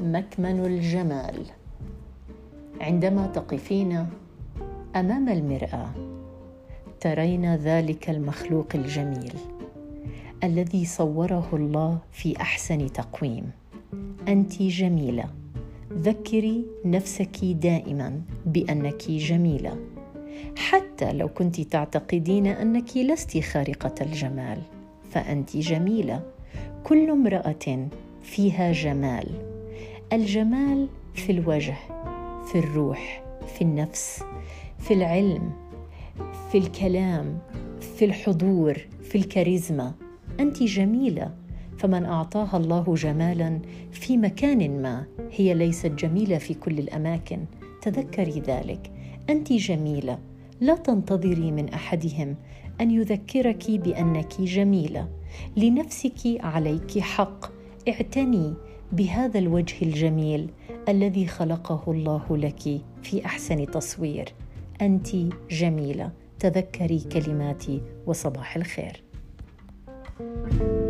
مكمن الجمال. عندما تقفين أمام المرأة ترين ذلك المخلوق الجميل الذي صوره الله في أحسن تقويم. أنت جميلة. ذكري نفسك دائما بأنك جميلة. حتى لو كنت تعتقدين أنك لست خارقة الجمال فأنت جميلة. كل امرأة فيها جمال. الجمال في الوجه في الروح في النفس في العلم في الكلام في الحضور في الكاريزما. أنت جميلة فمن أعطاها الله جمالا في مكان ما هي ليست جميلة في كل الأماكن. تذكري ذلك. أنت جميلة. لا تنتظري من أحدهم أن يذكرك بأنك جميلة. لنفسك عليك حق. اعتني بهذا الوجه الجميل الذي خلقه الله لك في أحسن تصوير. أنت جميلة. تذكري كلماتي وصباح الخير. thank you